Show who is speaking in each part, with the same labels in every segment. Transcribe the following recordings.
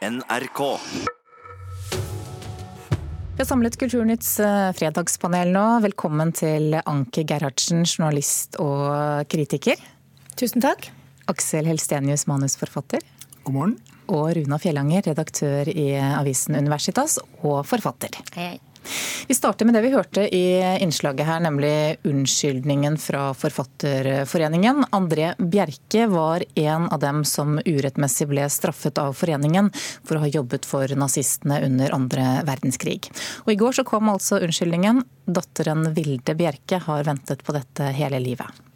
Speaker 1: NRK.
Speaker 2: Vi har samlet Kulturnytts eh, fredagspanel nå. Velkommen til Anke Gerhardsen, journalist og kritiker.
Speaker 3: Tusen takk.
Speaker 2: Aksel Helstenius, manusforfatter.
Speaker 4: God morgen.
Speaker 2: Og Runa Fjellanger, redaktør i avisen Universitas og forfatter.
Speaker 3: Hei, hei.
Speaker 2: Vi starter med det vi hørte i innslaget her, nemlig unnskyldningen fra Forfatterforeningen. André Bjerke var en av dem som urettmessig ble straffet av foreningen for å ha jobbet for nazistene under andre verdenskrig. Og I går så kom altså unnskyldningen. Datteren Vilde Bjerke har ventet på dette hele livet.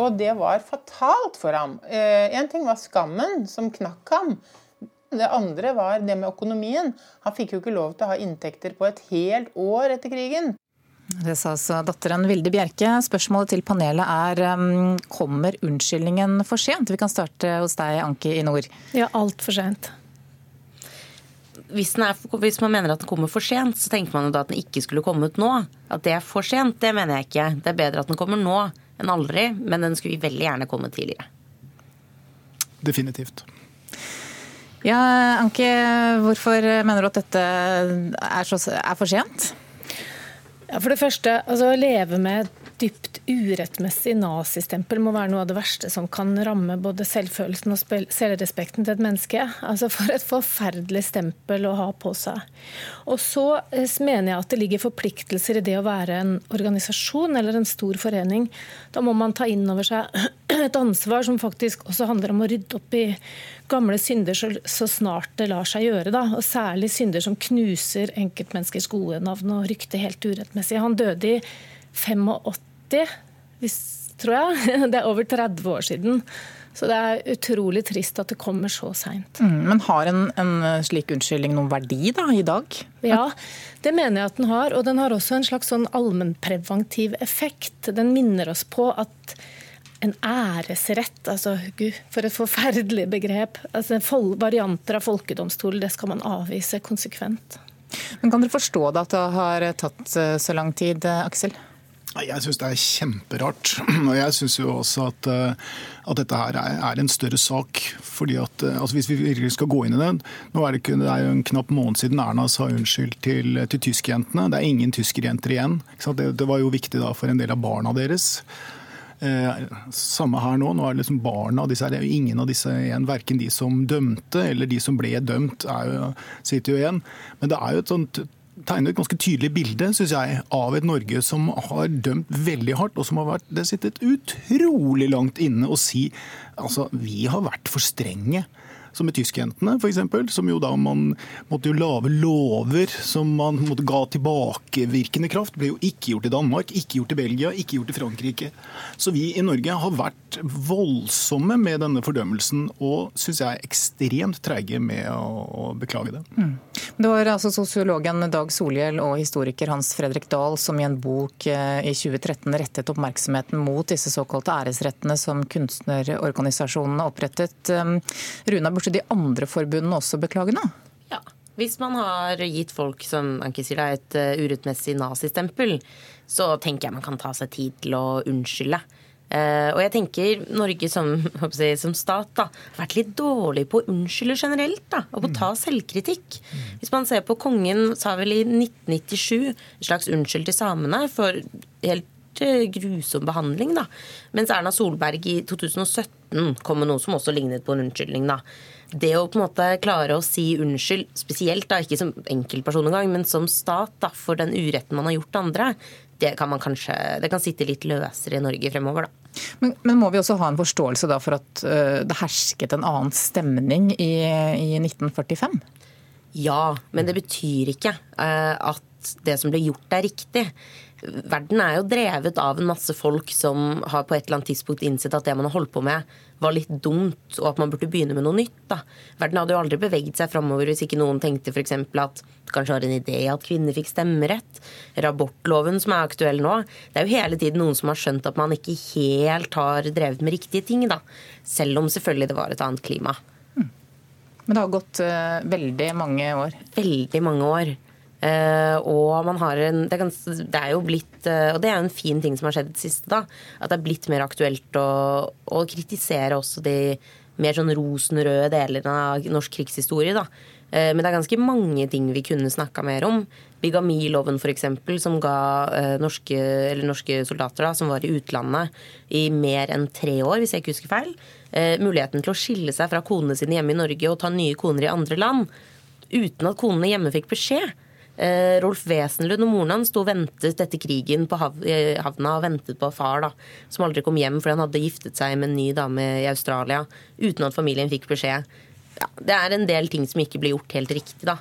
Speaker 5: Og det var fatalt for ham. En ting var skammen som knakk ham. Det andre var det med økonomien. Han fikk jo ikke lov til å ha inntekter på et helt år etter krigen.
Speaker 2: Det sa altså datteren Vilde Bjerke. Spørsmålet til panelet er um, kommer unnskyldningen for sent? Vi kan starte hos deg, Anki i nord.
Speaker 3: Ja, altfor sent.
Speaker 6: Hvis, er, hvis, man mener at den kommer for sent, så tenker man jo da at den ikke skulle kommet nå. At det er for sent, det mener jeg ikke. Det er bedre at den kommer nå enn aldri, men den skulle vi veldig gjerne kommet tidligere.
Speaker 4: Definitivt.
Speaker 2: Ja, Anke, hvorfor mener du at dette er, så, er for sent?
Speaker 3: Ja, for det første, altså, å leve med dypt urettmessig nazistempel må være noe av det verste som kan ramme både selvfølelsen og selvrespekten til et menneske. Altså For et forferdelig stempel å ha på seg. Og så eh, mener jeg at det ligger forpliktelser i det å være en organisasjon eller en stor forening. Da må man ta inn over seg et ansvar som faktisk også handler om å rydde opp i gamle synder så, snart det lar seg gjøre. Da. Og særlig synder som knuser enkeltmenneskers gode navn og rykte helt urettmessig. Han døde i 85, hvis, tror jeg. Det er over 30 år siden. Så det er utrolig trist at det kommer så seint.
Speaker 2: Mm, men har en, en, slik unnskyldning noen verdi da, i dag?
Speaker 3: Ja, det mener jeg at den har. Og den har også en slags sånn allmennpreventiv effekt. Den minner oss på at en æresrett, altså gud, for et forferdelig begrep. Altså, varianter av folkedomstol, det skal man avvise konsekvent.
Speaker 2: Men Kan dere forstå det at det har tatt eh, så lang tid, eh, Aksel?
Speaker 4: Jeg syns det er kjemperart. Og jeg syns jo også at, eh, at, dette her er en større sak. fordi at altså Hvis vi virkelig skal gå inn i den Nå er det, ikke, det er jo en knapp måned siden Erna sa unnskyld til, til tyskerjentene. Det er ingen tyskerjenter igjen. Det, det, var jo viktig da for en del av barna deres. Eh, samme her nå. Nå er det liksom barna disse er jo ingen av disse igjen. Verken de som dømte eller de som ble dømt, jo, sitter jo igjen. Men det er jo et sånt tegner et ganske tydelig bilde synes jeg, av et Norge som har dømt veldig hardt, og som har vært, det sittet utrolig langt inne å si altså, vi har vært for strenge som med tyskjentene f.eks., som jo da man måtte jo lage lover som man måtte ga tilbakevirkende kraft. ble jo ikke gjort i Danmark, ikke gjort i Belgia, ikke gjort i Frankrike. Så vi i Norge har vært voldsomme med denne fordømmelsen, og syns jeg er ekstremt treige med å, beklage det. Mm.
Speaker 2: Det var altså sosiologen Dag Solhjell og historiker Hans Fredrik Dahl som i en bok eh, i 2013 rettet oppmerksomheten mot disse såkalte æresrettene som kunstnerorganisasjonene opprettet. Um, Runa, burde de andre forbundene også beklage nå?
Speaker 6: Ja. Hvis man har gitt folk som Anki sier, et eh, urettmessig nazistempel, så tenker jeg man kan ta seg tid til å unnskylde. Uh, og jeg tenker Norge som, jeg, som, stat da, har vært litt dårlig på å unnskylde generelt. da, Og på å ta selvkritikk. Hvis man ser på kongen sa vel i 1997 en slags unnskyld til samene for helt uh, grusom behandling. da, Mens Erna Solberg i 2017 kom med noe som også lignet på en unnskyldning. da. Det å på en måte klare å si unnskyld, spesielt da, ikke som enkeltperson engang, men som stat da, for den uretten man har gjort andre, det kan man kanskje, det kan sitte litt løsere i Norge fremover, da.
Speaker 2: Men, men, må vi også ha en forståelse da for at uh, det hersket en annen stemning i, i, 1945?
Speaker 6: Ja, men det betyr ikke uh, at det som ble gjort, er riktig. Verden er jo drevet av en masse folk som har på et eller annet tidspunkt innsett at det man har holdt på med, var litt dumt, og at man burde begynne med noe nytt. Da. Verden hadde jo aldri beveget seg framover hvis ikke noen tenkte f.eks. at du kanskje har en idé at kvinner fikk stemmerett. Eller abortloven som er aktuell nå. Det er jo hele tiden noen som har skjønt at man ikke helt har drevet med riktige ting, da. Selv om selvfølgelig det var et annet klima.
Speaker 2: Mm. Men det har gått uh, veldig mange år?
Speaker 6: Veldig mange år. Uh, og man har en det, kan, det, er jo blitt uh, Og det er en fin ting som har skjedd det siste, da. At det er blitt mer aktuelt å, å kritisere også de mer sånn rosenrøde delene av norsk krigshistorie. da. Eh, men det er ganske mange ting vi kunne snakka mer om. Bigamiloven f.eks., som ga norske norske, norske soldater da, som var i utlandet i mer enn tre år, hvis jeg ikke husker feil, eh, muligheten til å skille seg fra konene sine hjemme i Norge og ta nye koner i andre land. Uten at konene hjemme fikk beskjed. Rolf Wesenlund og moren hans sto og ventet etter krigen på havna og ventet på far, da, som aldri kom hjem fordi han hadde giftet seg med en ny dame i Australia uten at familien fikk beskjed ja, det er en del ting som ikke blir gjort helt riktig, da.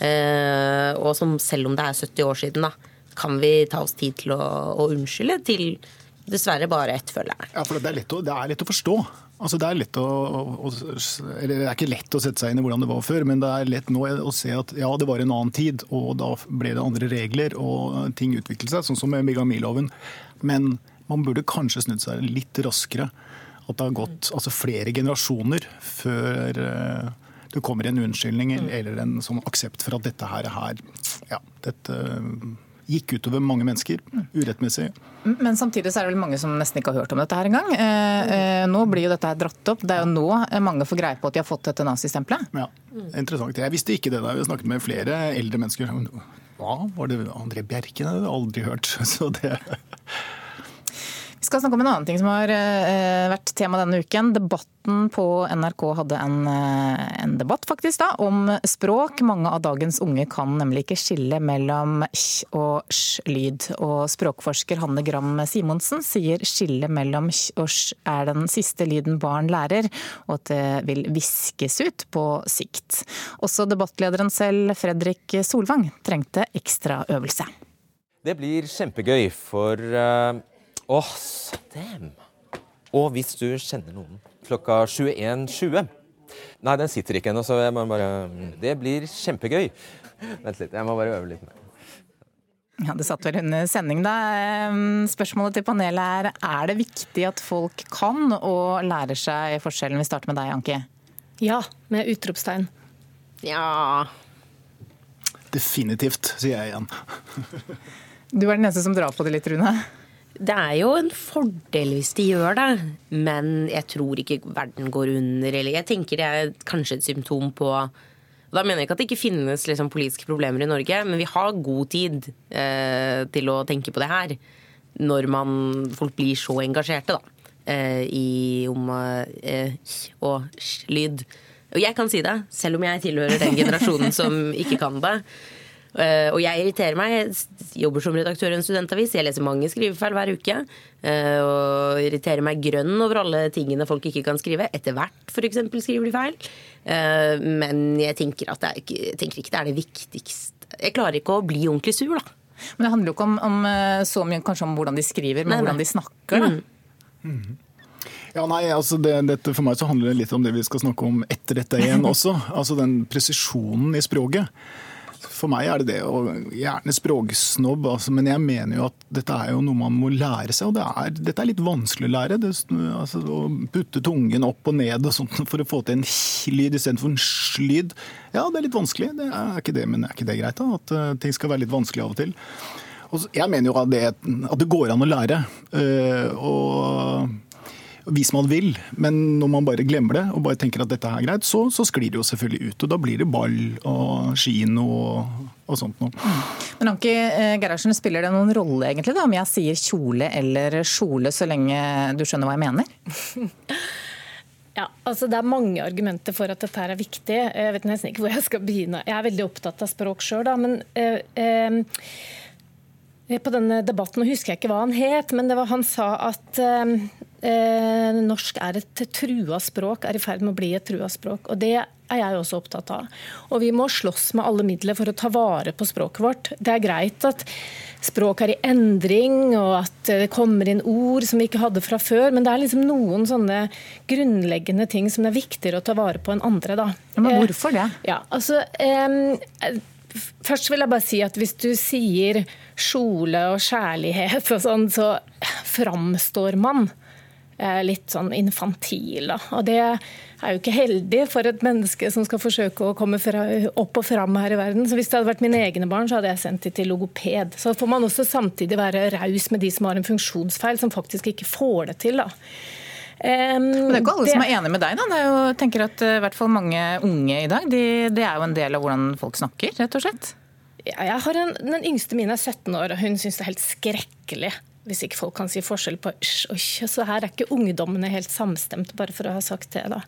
Speaker 6: Eh, og som selv om det er 70 år siden, da, kan vi ta oss tid til å, å unnskylde til dessverre bare ett, følge.
Speaker 4: Ja, for det er lett å, det er lett å forstå. Altså det, er å, å, det er ikke lett å sette seg inn i hvordan det var før, men det er lett nå å se at ja, det var en annen tid, og da ble det andre regler, og ting utviklet seg, sånn som med bigamiloven. Men man burde kanskje snudd seg litt raskere at det har gått altså, flere generasjoner før uh, det kommer en unnskyldning eller en sånn aksept for at dette her, her ja, dette gikk utover mange mennesker urettmessig.
Speaker 2: Men samtidig så er det vel mange som nesten ikke har hørt om dette her engang. Eh, eh, nå blir jo dette her dratt opp. Det er jo nå mange får greie på at de har fått dette nazistempelet.
Speaker 4: Ja, interessant. Jeg visste ikke det da. Vi har snakket med flere eldre mennesker. Hva? Var det André Bjerken? Det hadde jeg aldri hørt. Så det
Speaker 2: skal snakke om en annen ting som har eh, vært tema denne uken. Debatten på NRK hadde en, eh, en debatt faktisk da, om språk. Mange av dagens unge kan nemlig ikke skille mellom kj og sj-lyd. Og språkforsker Hanne Gram Simonsen sier skillet mellom kj og sj er den siste lyden barn lærer, og at det vil viskes ut på sikt. Også debattlederen selv, Fredrik Solvang, trengte ekstra øvelse.
Speaker 1: Det blir kjempegøy, for uh Åh, oh, dem. Og hvis du kjenner noen klokka 21.20 Nei, den sitter ikke ennå, så jeg må bare Det blir kjempegøy. Vent litt, jeg må bare øve litt mer.
Speaker 2: Ja, Det satt vel under sending, da. Spørsmålet til panelet er er det viktig at folk kan og lærer seg forskjellen. Vi starter med deg, Anki.
Speaker 3: Ja, med utropstegn.
Speaker 6: Ja
Speaker 4: Definitivt, sier jeg igjen.
Speaker 2: du er den eneste som drar på det litt, Rune.
Speaker 6: Det er jo en fordel hvis de gjør det, men jeg tror ikke verden går under. Eller jeg tenker det er kanskje et symptom på Da mener jeg ikke at det ikke finnes liksom, politiske problemer i Norge, men vi har god tid eh, til å tenke på det her. Når man, folk blir så engasjerte da, eh, i om eh, og lyd. Og jeg kan si det, selv om jeg tilhører den generasjonen som ikke kan det. Uh, og jeg irriterer meg. Jeg jobber som redaktør i en studentavis. Jeg leser mange skrivefeil hver uke. Uh, og irriterer meg grønn over alle tingene folk ikke kan skrive. Etter hvert f.eks. skriver de feil. Uh, men jeg tenker, at det er, jeg tenker ikke det er det viktigste. Jeg klarer ikke å bli ordentlig sur, da.
Speaker 2: Men det handler jo ikke om, om så mye kanskje om hvordan de skriver, men nei, nei. hvordan de snakker. da. Mm.
Speaker 4: Mm. Ja, nei, altså det, dette, For meg så handler det litt om det vi skal snakke om etter dette igjen også. altså Den presisjonen i språket. For meg er det det, og gjerne språksnobb, altså, men jeg mener jo at dette er jo noe man må lære seg. Og det er, dette er litt vanskelig å lære. Det, altså, å putte tungen opp og ned og sånt for å få til en lyd istedenfor en sj-lyd. Ja, det er litt vanskelig. Det er ikke det, men er ikke det greit, da? At uh, ting skal være litt vanskelig av og til. Og jeg mener jo at det, at det går an å lære. Uh, og hvis man vil. Men når man bare glemmer det og bare tenker at dette er greit, så, så sklir det jo selvfølgelig ut. Og da blir det ball og kino og, og sånt noe.
Speaker 2: Men Anki eh, Gerhardsen, spiller det noen rolle egentlig da, om jeg sier kjole eller kjole, så lenge du skjønner hva jeg mener?
Speaker 3: Ja, altså Det er mange argumenter for at dette her er viktig. Jeg vet nesten ikke hvor jeg skal begynne. Jeg er veldig opptatt av språk sjøl, men eh, eh, på denne debatten, husker jeg ikke hva han het, men var, han sa at eh, eh, norsk er et trua språk, er i ferd med å bli et trua språk. Og det er jeg også opptatt av. Og vi må slåss med alle midler for å ta vare på språket vårt. Det er greit at språk er i endring, og at det kommer inn ord som vi ikke hadde fra før, men det er liksom noen sånne grunnleggende ting som det er viktigere å ta vare på enn andre. Da.
Speaker 2: Men hvorfor det?
Speaker 3: Eh, ja, altså... Eh, Først vil jeg bare si at hvis du sier kjole og kjærlighet og sånn, så framstår man Eh, litt sånn infantil. Da. Og det er jo ikke heldig for et menneske som skal forsøke å komme fra, opp og fram her i verden. Så Hvis det hadde vært mine egne barn, så hadde jeg sendt dem til logoped. Så får man også samtidig være raus med de som har en funksjonsfeil, som faktisk ikke får det til. da.
Speaker 2: Men det er ikke alle det... som er enig med deg, da. Det er jo, tenker at i hvert fall mange unge i dag, de, det er jo en del av hvordan folk snakker, rett og slett?
Speaker 3: Ja, jeg har en, Den yngste min er 17 år, og hun syns det er helt skrekkelig hvis ikke folk kan si forskjell på sh og sh. Så her er ikke ungdommene helt samstemt, bare for å ha sagt det. da.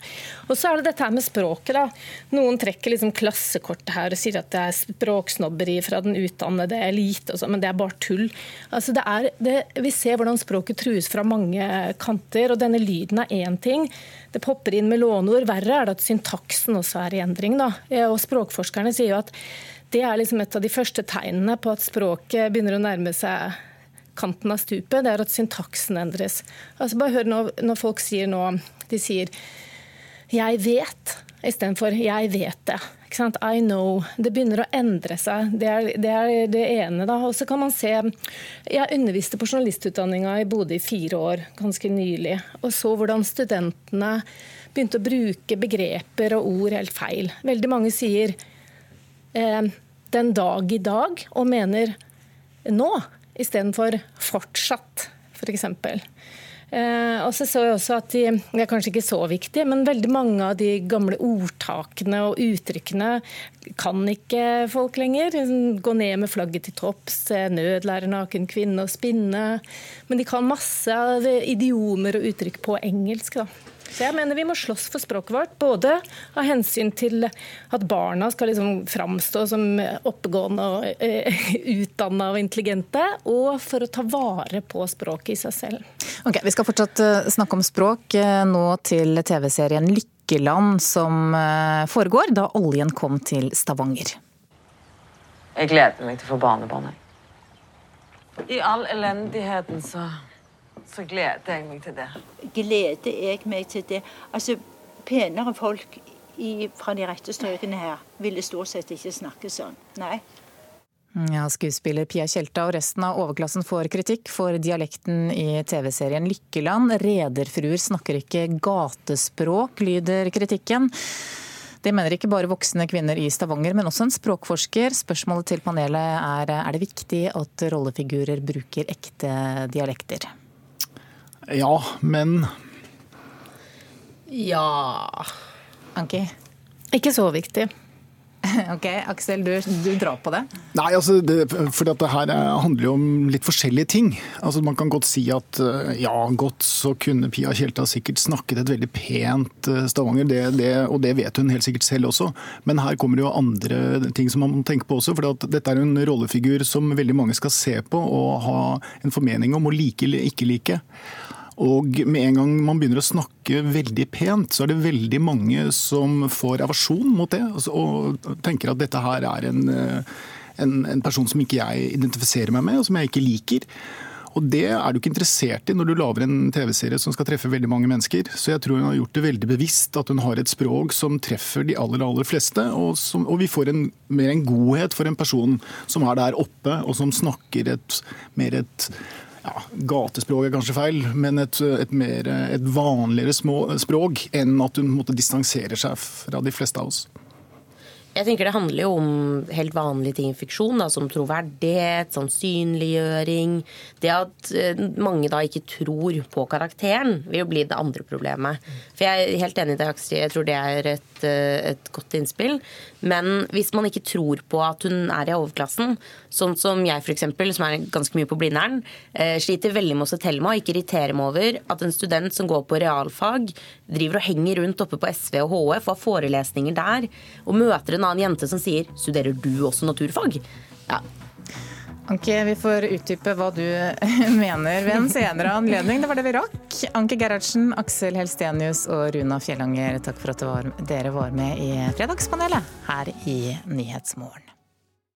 Speaker 3: Og så er det dette her med språket. da. Noen trekker liksom klassekortet her og sier at det er språksnobberi fra den utdannede elite, og sånn, men det er bare tull. Altså det er, det, vi ser hvordan språket trues fra mange kanter, og denne lyden er én ting. Det popper inn med låneord. Verre er det at syntaksen også er i endring. da. Og Språkforskerne sier jo at det er liksom et av de første tegnene på at språket begynner å nærme seg kanten av stupet, det er at syntaksen endres. Altså Bare hør når, når folk sier nå De sier 'jeg vet' istedenfor 'jeg vet det'. I know. Det begynner å endre seg. Det er det, er det ene. da. Og så kan man se Jeg underviste på journalistutdanninga i Bodø i fire år, ganske nylig. Og så hvordan studentene begynte å bruke begreper og ord helt feil. Veldig mange sier eh, 'den dag i dag' og mener 'nå' istedenfor 'fortsatt', f.eks. For Eh, og så så jeg også at de, Det er kanskje ikke så viktig, men veldig mange av de gamle ordtakene og uttrykkene kan ikke folk lenger. Gå ned med flagget til topps, nødlære naken kvinne og spinne. Men de kan masse idiomer og uttrykk på engelsk. da. Så jeg mener vi må slåss for språket vårt, både av hensyn til at barna skal liksom framstå som oppegående og eh, utdanna og intelligente, og for å ta vare på språket i seg selv.
Speaker 2: Ok, Vi skal fortsatt eh, snakke om språk, eh, nå til TV-serien Lykkeland, som foregår da oljen kom til Stavanger.
Speaker 7: Jeg gleder meg til å få barnebarn. I all elendigheten så så gleder jeg meg til det.
Speaker 8: Gleder jeg meg til det? Altså, penere folk i, fra de rette strøkene her ville stort sett ikke snakke sånn. Nei.
Speaker 2: Ja, Skuespiller Pia Tjelta og resten av overklassen får kritikk for dialekten i TV-serien Lykkeland. Rederfruer snakker ikke gatespråk, lyder kritikken. Det mener ikke bare voksne kvinner i Stavanger, men også en språkforsker. Spørsmålet til panelet er er det viktig at rollefigurer bruker ekte dialekter?
Speaker 4: Ja, men
Speaker 3: Ja
Speaker 2: Anki?
Speaker 3: Ikke så viktig.
Speaker 2: Ok, Aksel, du, du, drar på det?
Speaker 4: Nei, altså, det, for dette her handler jo om litt forskjellige ting. Altså, Man kan godt si at eh, ja, godt så kunne Pia Tjelta sikkert snakket et veldig pent eh, Stavanger, det, det, og det vet hun helt sikkert selv også. Men her kommer jo andre ting som man må tenke på også. For dette er en rollefigur som veldig mange skal se på og ha en formening om, og like eller ikke like. Og med en gang man begynner å snakke veldig pent, så er det veldig mange som får aversjon mot det. Altså, og tenker at dette her er en, eh, en, en person som ikke jeg identifiserer meg med, og som jeg ikke liker. Og Det er du ikke interessert i når du lager en TV-serie som skal treffe veldig mange mennesker. Så jeg tror hun har gjort det veldig bevisst at hun har et språk som treffer de aller aller fleste. Og, som, og vi får en, mer en godhet for en person som er der oppe, og som snakker et, mer et ja, Gatespråk er kanskje feil, men et, et, mer, et vanligere språk enn at hun måtte distansere seg fra de fleste av oss.
Speaker 6: Jeg tenker Det handler jo om helt vanlige ting i fiksjon, da, som troverdighet, sannsynliggjøring. Det at eh, mange da ikke tror på karakteren, vil jo bli det andre problemet. For Jeg er helt enig i det, Aksel. Jeg tror det er et, eh, et godt innspill. Men hvis man ikke tror på at hun er i overklassen, sånn som jeg f.eks., som er ganske mye på Blindern, eh, sliter veldig med å se Thelma og ikke irritere meg over at en student som går på realfag, driver og henger rundt oppe på SV og HF har forelesninger der, og møter en en annen jente som sier 'studerer du også naturfag'? Ja.
Speaker 2: Anke, vi får utdype hva du mener ved en senere anledning. Det var det vi rakk. Anke Gerhardsen, Aksel Helstenius og Runa Fjellanger, takk for at dere var med i Fredagspanelet her i Nyhetsmorgen.